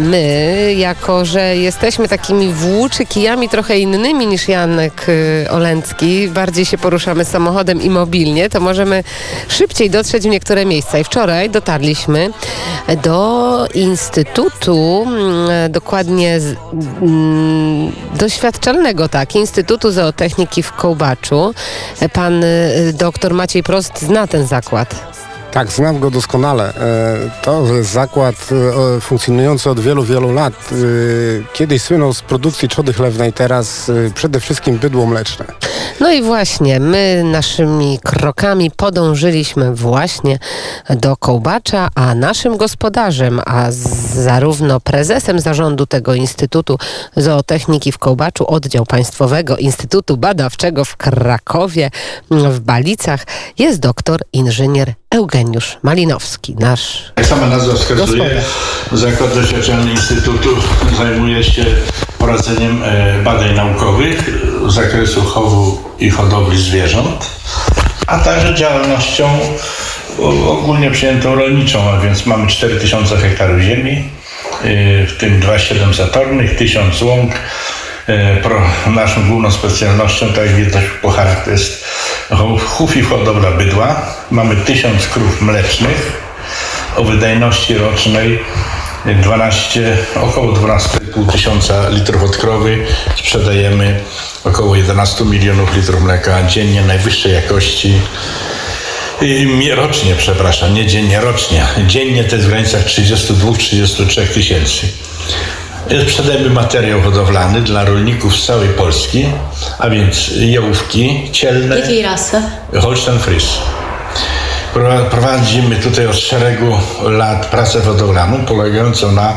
My, jako że jesteśmy takimi włóczykijami trochę innymi niż Janek y, Olencki, bardziej się poruszamy samochodem i mobilnie, to możemy szybciej dotrzeć w niektóre miejsca. I wczoraj dotarliśmy do Instytutu, mm, dokładnie z, mm, doświadczalnego, tak, Instytutu Zootechniki w Kołbaczu. Pan y, doktor Maciej Prost zna ten zakład. Tak, znam go doskonale. E, To jest zakład e, funkcjonujący od wielu, wielu lat. E, Kiedyś słynął z produkcji trzody chlewnej, teraz przede wszystkim bydło mleczne. No i właśnie, my naszymi krokami podążyliśmy właśnie do Kołbacza, a naszym gospodarzem, a z- zarówno prezesem zarządu tego Instytutu Zootechniki w Kołbaczu, oddział Państwowego Instytutu Badawczego w Krakowie, w Balicach, jest doktor inżynier Eugeniusz Malinowski, nasz Jak sama nazwa wskazuje, Zakład Doświadczalny Instytutu zajmuje się prowadzeniem e, badań naukowych z zakresu chowu i hodowli zwierząt, a także działalnością ogólnie przyjętą rolniczą, a więc mamy 4000 hektarów ziemi, e, w tym 27 zatornych, 1000 łąk. Pro, naszą główną specjalnością, tak jak widać w pucharach, to jest chów- i hodowla bydła. Mamy 1000 krów mlecznych, o wydajności rocznej 12, około 12,5 tysiąca litrów od krowy. Sprzedajemy około 11 milionów litrów mleka dziennie najwyższej jakości. Rocznie, przepraszam, nie dziennie, rocznie. Dziennie to jest w granicach 32-33 tysięcy. Sprzedajemy materiał hodowlany dla rolników z całej Polski, a więc jałówki cielne, Jakiej rasy? Holstein Fries. Pro- Prowadzimy tutaj od szeregu lat pracę hodowlaną polegającą na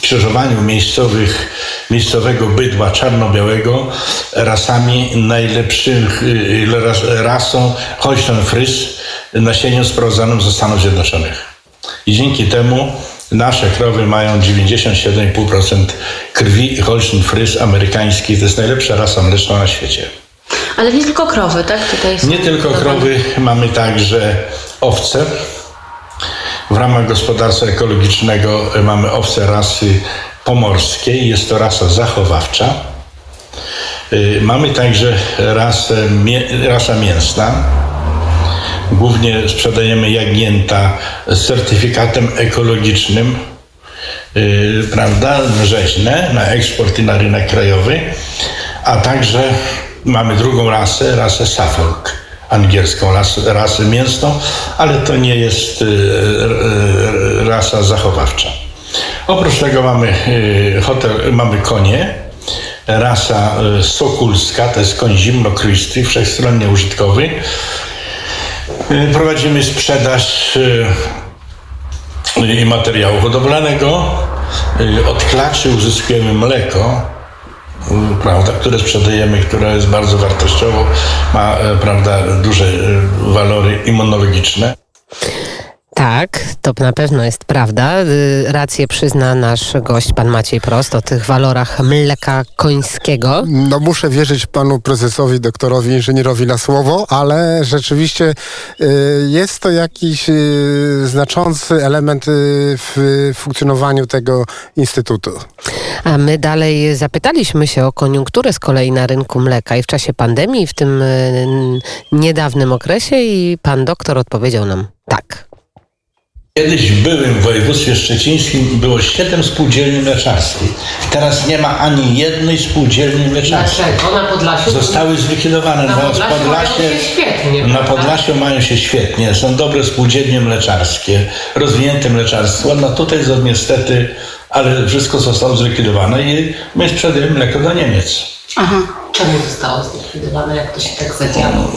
krzyżowaniu miejscowych, miejscowego bydła czarno-białego rasami najlepszych, y, ras, rasą Holstein Fries nasieniem sprowadzanym ze Stanów Zjednoczonych. I dzięki temu nasze krowy mają 97,5% krwi Holstein Fries amerykańskiej. To jest najlepsza rasa mleczna na świecie. Ale nie tylko krowy, tak? Tutaj Nie tylko krowy, mamy także owce. W ramach gospodarstwa ekologicznego mamy owce rasy pomorskiej. Jest to rasa zachowawcza. Y, Mamy także rasę, rasa mięsna. Głównie sprzedajemy jagnięta z certyfikatem ekologicznym, yy, prawda, rzeźne na eksport i na rynek krajowy, a także mamy drugą rasę, rasę Suffolk, angielską rasę, rasę mięsną, ale to nie jest yy, yy, rasa zachowawcza. Oprócz tego mamy hotel, mamy konie, rasa sokulska, to jest koń zimnokrwisty, wszechstronnie użytkowy. Prowadzimy sprzedaż materiału hodowlanego. Y, Od klaczy uzyskujemy mleko, y, prawda, które sprzedajemy, które jest bardzo wartościowo, ma e, prawda, duże y, walory immunologiczne. Tak, to na pewno jest prawda. Y, Rację przyzna nasz gość, pan Maciej Prost, o tych walorach mleka końskiego. No muszę wierzyć panu prezesowi, doktorowi, inżynierowi na słowo, ale rzeczywiście y, jest to jakiś y, znaczący element w funkcjonowaniu tego instytutu. A my dalej zapytaliśmy się o koniunkturę z kolei na rynku mleka i w czasie pandemii, w tym niedawnym okresie i pan doktor odpowiedział nam tak. Kiedyś w byłym województwie szczecińskim było siedem spółdzielni mleczarskich. Teraz nie ma ani jednej spółdzielni mleczarskiej. Na Podlasiu? Zostały zlikwidowane. Na Podlasiu mają się świetnie, na? Podlasiu mają się świetnie. Są dobre spółdzielnie mleczarskie, rozwinięte mleczarstwo. No tutaj niestety, ale wszystko zostało zlikwidowane i my sprzedajemy mleko do Niemiec. Aha. Czemu zostało zlikwidowane, jak to się tak zadziało?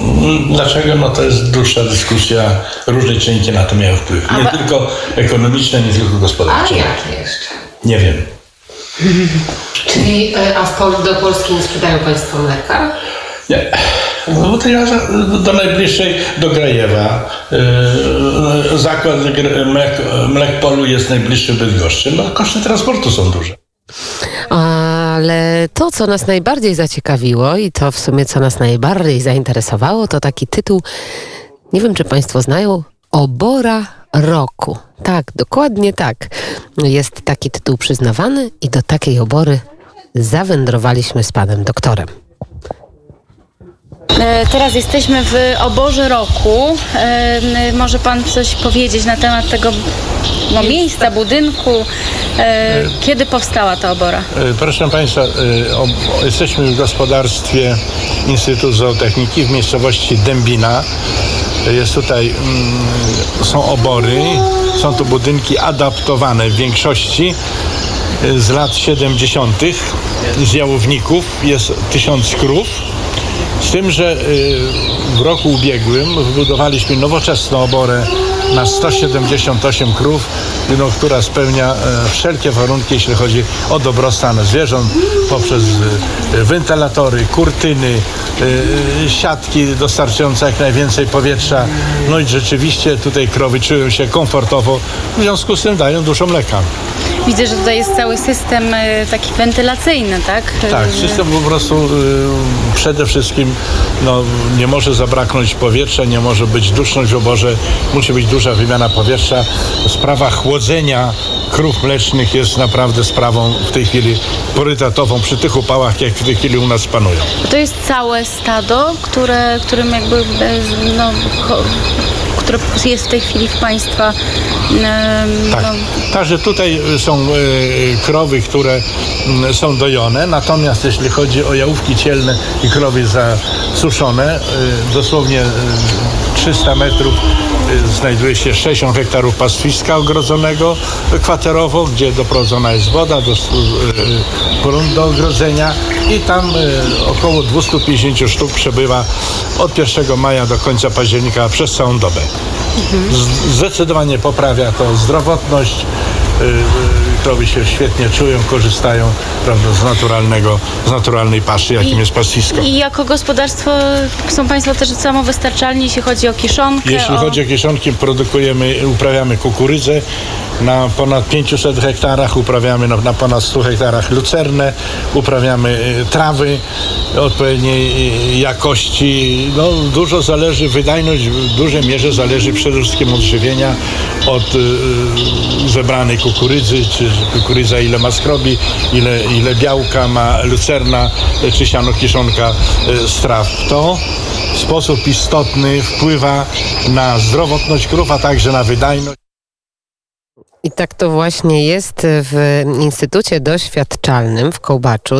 Dlaczego? No to jest dłuższa dyskusja. Różne czynniki na to miały wpływ. Nie ba- tylko ekonomiczne, nie tylko gospodarcze. jakie jeszcze? Nie wiem. Czyli, e, a w Pol- do Polski nie sprzedają państwo mleka? Nie. No bo to ja do najbliższej, do Grajewa. Yy, zakład mlek, mlek Polu jest najbliższy Bydgoszczy. No koszty transportu są duże. Ale to, co nas najbardziej zaciekawiło i to w sumie, co nas najbardziej zainteresowało, to taki tytuł, nie wiem, czy Państwo znają, Obora roku. Tak, dokładnie tak. Jest taki tytuł przyznawany i do takiej obory zawędrowaliśmy z panem doktorem. E, Teraz jesteśmy w oborze roku. E, Może pan coś powiedzieć na temat tego no, miejsca, budynku? E, Kiedy powstała ta obora? Proszę Państwa, jesteśmy w gospodarstwie Instytutu Zootechniki w miejscowości Dębina. Jest tutaj, mm, są obory, są tu budynki adaptowane w większości z lat 70. z jałowników. Jest tysiąc krów. Z tym, że y, w roku ubiegłym wybudowaliśmy nowoczesną oborę na 178 krów, no, która spełnia e, wszelkie warunki, jeśli chodzi o dobrostan zwierząt, poprzez y, wentylatory, kurtyny, y, siatki dostarczające jak najwięcej powietrza. No i rzeczywiście tutaj krowy czują się komfortowo, w związku z tym dają dużo mleka. Widzę, że tutaj jest cały system e, taki wentylacyjny, tak? Tak, E, system po prostu przede wszystkim no, nie może zabraknąć powietrza, nie może być duszność w oborze, musi być duża wymiana powietrza. Sprawa chłodzenia krów mlecznych jest naprawdę sprawą w tej chwili priorytetową przy tych upałach, jak w tej chwili u nas panują. To jest całe stado, które, którym jakby e, no, które jest w tej chwili w Państwa Tak. no, Także tutaj są e, krowy, które są dojone, natomiast jeśli chodzi o jałówki cielne i krowy zasuszone, e, dosłownie 300 metrów e, znajduje się 60 hektarów pastwiska ogrodzonego kwaterowo, gdzie doprowadzona jest woda, do, e, grunt do ogrodzenia i tam e, około 250 sztuk przebywa od 1 maja do końca października przez całą dobę. Z- Zdecydowanie poprawia to zdrowotność. Krowy się świetnie czują, korzystają prawda, z naturalnego, z naturalnej paszy, jakim jest pastwisko. I jako gospodarstwo są Państwo też samowystarczalni, jeśli chodzi o kiszonkę. Jeśli o... chodzi o kieszonki, produkujemy, uprawiamy kukurydzę na ponad 500 hektarach, uprawiamy na, na ponad 100 hektarach lucernę, uprawiamy y, trawy odpowiedniej y, jakości. No, dużo zależy, wydajność w dużej mierze zależy przede wszystkim od żywienia, od y, zebranej kukurydzy, czy kukurydza ile ma skrobi, ile, ile białka ma lucerna, y, czy siano kiszonka y, z traw. To w sposób istotny wpływa na zdrowotność krów, a także na wydajność. I tak to właśnie jest w Instytucie Doświadczalnym w Kołbaczu.